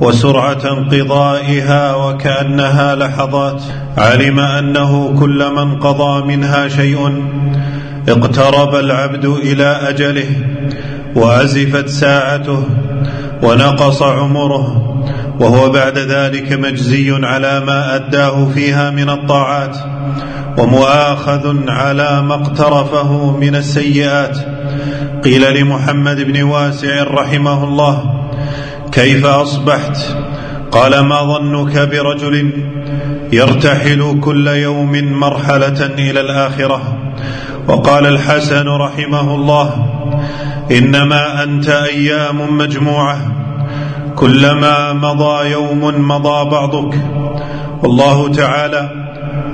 وسرعة انقضائها وكأنها لحظات. علم أنه كلما انقضى منها شيء اقترب العبد إلى أجله وأزفت ساعته ونقص عمره وهو بعد ذلك مجزي على ما أداه فيها من الطاعات ومؤاخذ على ما اقترفه من السيئات. قيل لمحمد بن واسع رحمه الله كيف أصبحت؟ قال ما ظنك برجل يرتحل كل يوم مرحلة إلى الآخرة. وقال الحسن رحمه الله إنما أنت أيام مجموعة كلما مضى يوم مضى بعضك. والله تعالى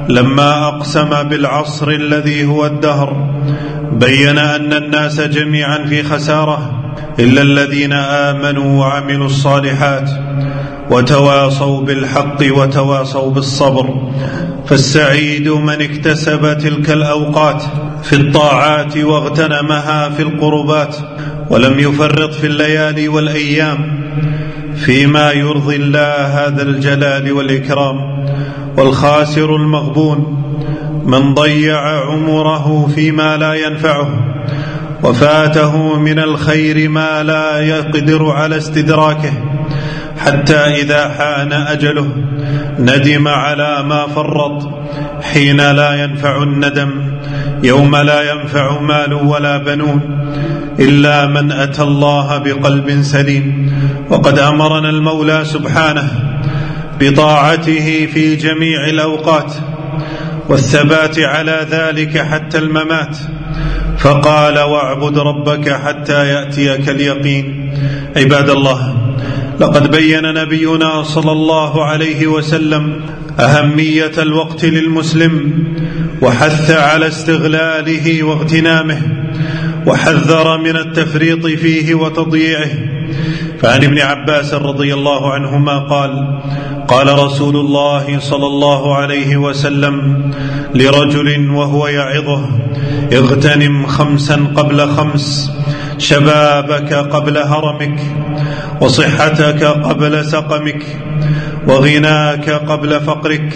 لما أقسم بالعصر الذي هو الدهر بين أن الناس جميعا في خسارة. إلا الذين آمنوا وعملوا الصالحات وتواصوا بالحق وتواصوا بالصبر. فالسعيد من اكتسب تلك الأوقات في الطاعات واغتنمها في القربات ولم يفرط في الليالي والأيام فيما يرضي الله هذا الجلال والإكرام والخاسر المغبون من ضيع عمره فيما لا ينفعه. وفاته من الخير ما لا يقدر على استدراكه حتى إذا حان أجله ندم على ما فرط حين لا ينفع الندم يوم لا ينفع مال ولا بنون إلا من أتى الله بقلب سليم وقد أمرنا المولى سبحانه بطاعته في جميع الأوقات والثبات على ذلك حتى الممات فقال واعبد ربك حتى يأتيك اليقين. عباد الله لقد بين نبينا صلى الله عليه وسلم أهمية الوقت للمسلم وحث على استغلاله واغتنامه وحذر من التفريط فيه وتضييعه. فعن ابن عباس رضي الله عنهما قال قال رسول الله صلى الله عليه وسلم لرجل وهو يعظه اغتنم خمسا قبل خمس شبابك قبل هرمك وصحتك قبل سقمك وغناك قبل فقرك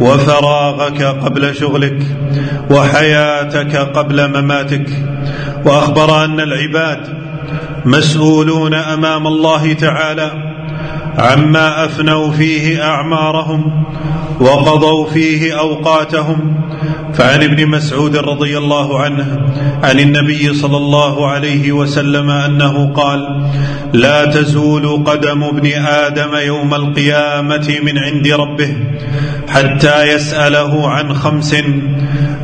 وفراغك قبل شغلك وحياتك قبل مماتك. وأخبر أن العباد مسؤولون أمام الله تعالى عما أفنوا فيه أعمارهم وقضوا فيه أوقاتهم فعن ابن مسعود رضي الله عنه عن النبي صلى الله عليه وسلم أنه قال لا تزول قدم ابن آدم يوم القيامة من عند ربه حتى يسأله عن خمس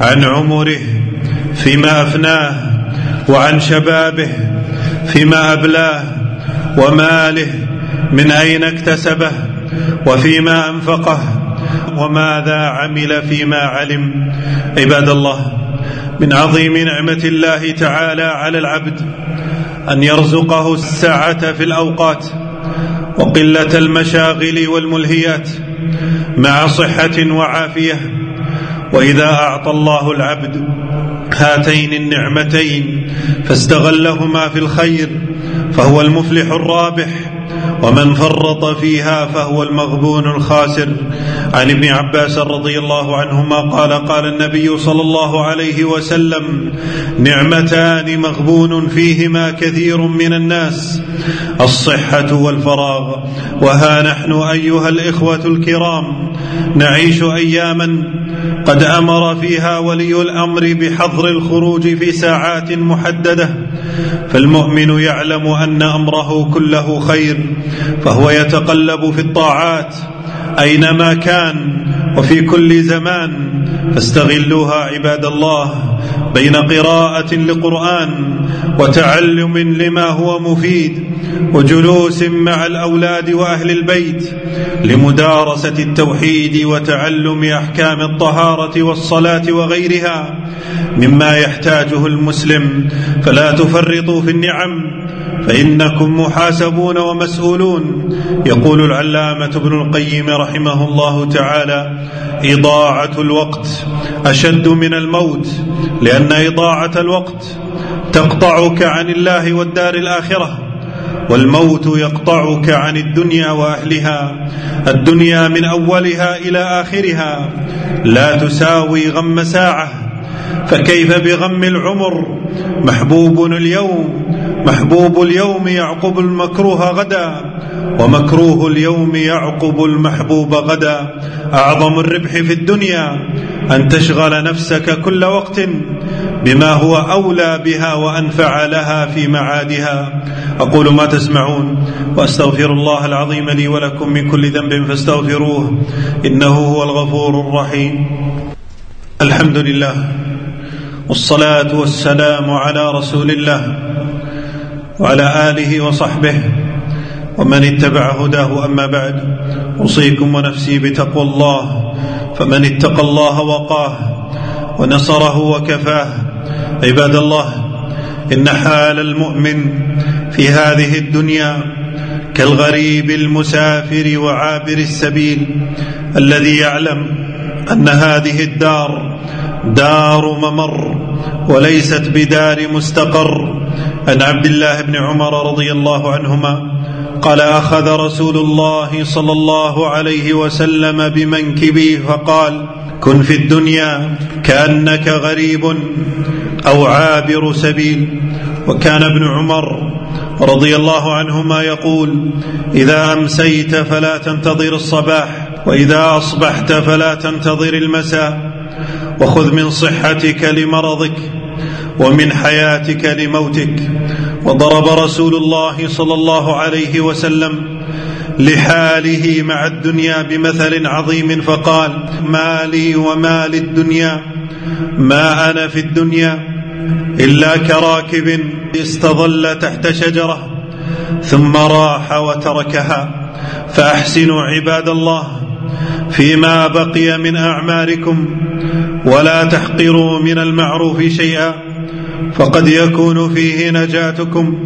عن عمره فيما أفناه وعن شبابه فيما أبلاه وماله من أين اكتسبه وفيما أنفقه وماذا عمل فيما علم. عباد الله من عظيم نعمة الله تعالى على العبد أن يرزقه السعة في الأوقات وقلة المشاغل والملهيات مع صحة وعافية. وإذا أعطى الله العبد هاتين النعمتين فاستغلهما في الخير فهو المفلح الرابح ومن فرط فيها فهو المغبون الخاسر. عن ابن عباس رضي الله عنهما قال قال النبي صلى الله عليه وسلم نعمتان مغبون فيهما كثير من الناس الصحة والفراغ. وها نحن أيها الإخوة الكرام نعيش أياما قد أمر فيها ولي الأمر بحظر الخروج في ساعات محددة فالمؤمن يعلم أن أمره كله خير. فهو يتقلب في الطاعات أينما كان وفي كل زمان فاستغلوها عباد الله بين قراءة لقرآن وتعلم لما هو مفيد وجلوس مع الأولاد وأهل البيت لمدارسة التوحيد وتعلم أحكام الطهارة والصلاة وغيرها مما يحتاجه المسلم. فلا تفرطوا في النعم فإنكم محاسبون ومسؤولون يقول العلامة ابن القيم رحمه الله تعالى. إضاعة الوقت أشد من الموت لأن إضاعة الوقت تقطعك عن الله والدار الآخرة والموت يقطعك عن الدنيا وأهلها. الدنيا من أولها إلى آخرها. لا تساوي غم ساعة. فكيف بغم العمر؟ محبوب اليوم محبوب اليوم يعقب المكروه غدا ومكروه اليوم يعقب المحبوب غدا. أعظم الربح في الدنيا أن تشغل نفسك كل وقت بما هو أولى بها وانفع لها في معادها. أقول ما تسمعون وأستغفر الله العظيم لي ولكم من كل ذنب فاستغفروه إنه هو الغفور الرحيم. الحمد لله والصلاة والسلام على رسول الله وعلى آله وصحبه ومن اتبع هداه أما بعد. أوصيكم ونفسي بتقوى الله فمن اتقى الله وقاه ونصره وكفاه عباد الله إن حال المؤمن في هذه الدنيا كالغريب المسافر وعابر السبيل الذي يعلم أن هذه الدار دار ممر وليست بدار مستقر عن عبد الله بن عمر رضي الله عنهما قال أخذ رسول الله صلى الله عليه وسلم بمنكبي فقال كن في الدنيا كأنك غريب أو عابر سبيل. وكان ابن عمر رضي الله عنهما يقول إذا أمسيت فلا تنتظر الصباح وإذا أصبحت فلا تنتظر المساء وخذ من صحتك لمرضك ومن حياتك لموتك. وضرب رسول الله صلى الله عليه وسلم لحاله مع الدنيا بمثل عظيم فقال ما لي وما للدنيا ما أنا في الدنيا إلا كراكب استظل تحت شجرة ثم راح وتركها. فأحسنوا عباد الله فيما بقي من اعماركم ولا تحقروا من المعروف شيئا فقد يكون فيه نجاتكم.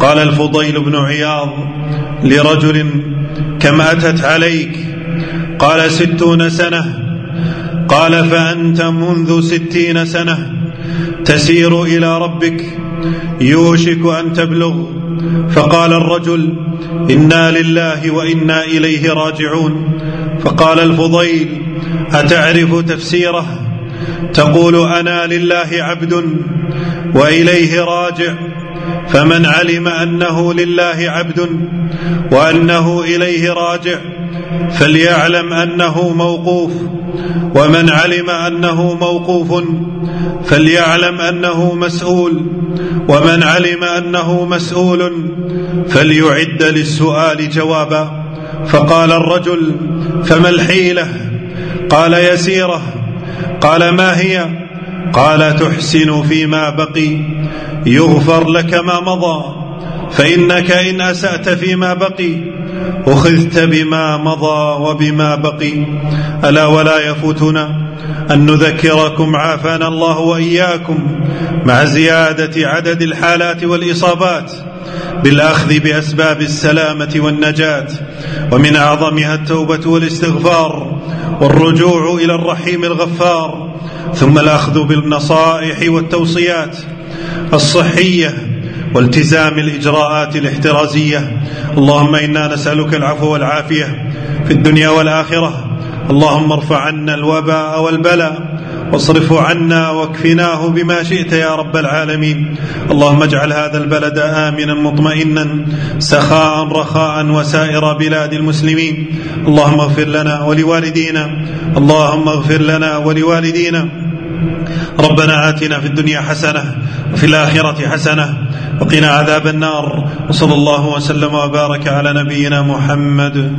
قال الفضيل بن عياض لرجل كم أتت عليك؟ قال ستون سنة. قال فأنت منذ ستين سنة تسير إلى ربك يوشك أن تبلغ. فقال الرجل إنا لله وإنا إليه راجعون. فقال الفضيل أتعرف تفسيره؟ تقول أنا لله عبد وإليه راجع فمن علم أنه لله عبد وأنه إليه راجع فليعلم أنه موقوف ومن علم أنه موقوف فليعلم أنه مسؤول ومن علم أنه مسؤول فليعد للسؤال جوابا. فقال الرجل فما الحيلة؟ قال يسيره قال ما هي؟ قال تحسن فيما بقي يغفر لك ما مضى فإنك إن أسأت فيما بقي أخذت بما مضى وبما بقي. ألا ولا يفوتنا أن نذكركم عافانا الله وإياكم مع زيادة عدد الحالات والإصابات بالأخذ بأسباب السلامة والنجاة ومن أعظمها التوبة والاستغفار. والرجوع إلى الرحيم الغفار ثم الأخذ بالنصائح والتوصيات الصحية والتزام الإجراءات الاحترازية. اللهم إنا نسألك العفو والعافية في الدنيا والآخرة. اللهم ارفع عنا الوباء والبلاء. واصرفه عنا واكفناه بما شئت يا رب العالمين. اللهم اجعل هذا البلد آمنا مطمئنا سخاء رخاء وسائر بلاد المسلمين. اللهم اغفر لنا ولوالدينا اللهم اغفر لنا ولوالدينا. ربنا آتنا في الدنيا حسنة وفي الآخرة حسنة وقنا عذاب النار. وصلى الله وسلم وبارك على نبينا محمد.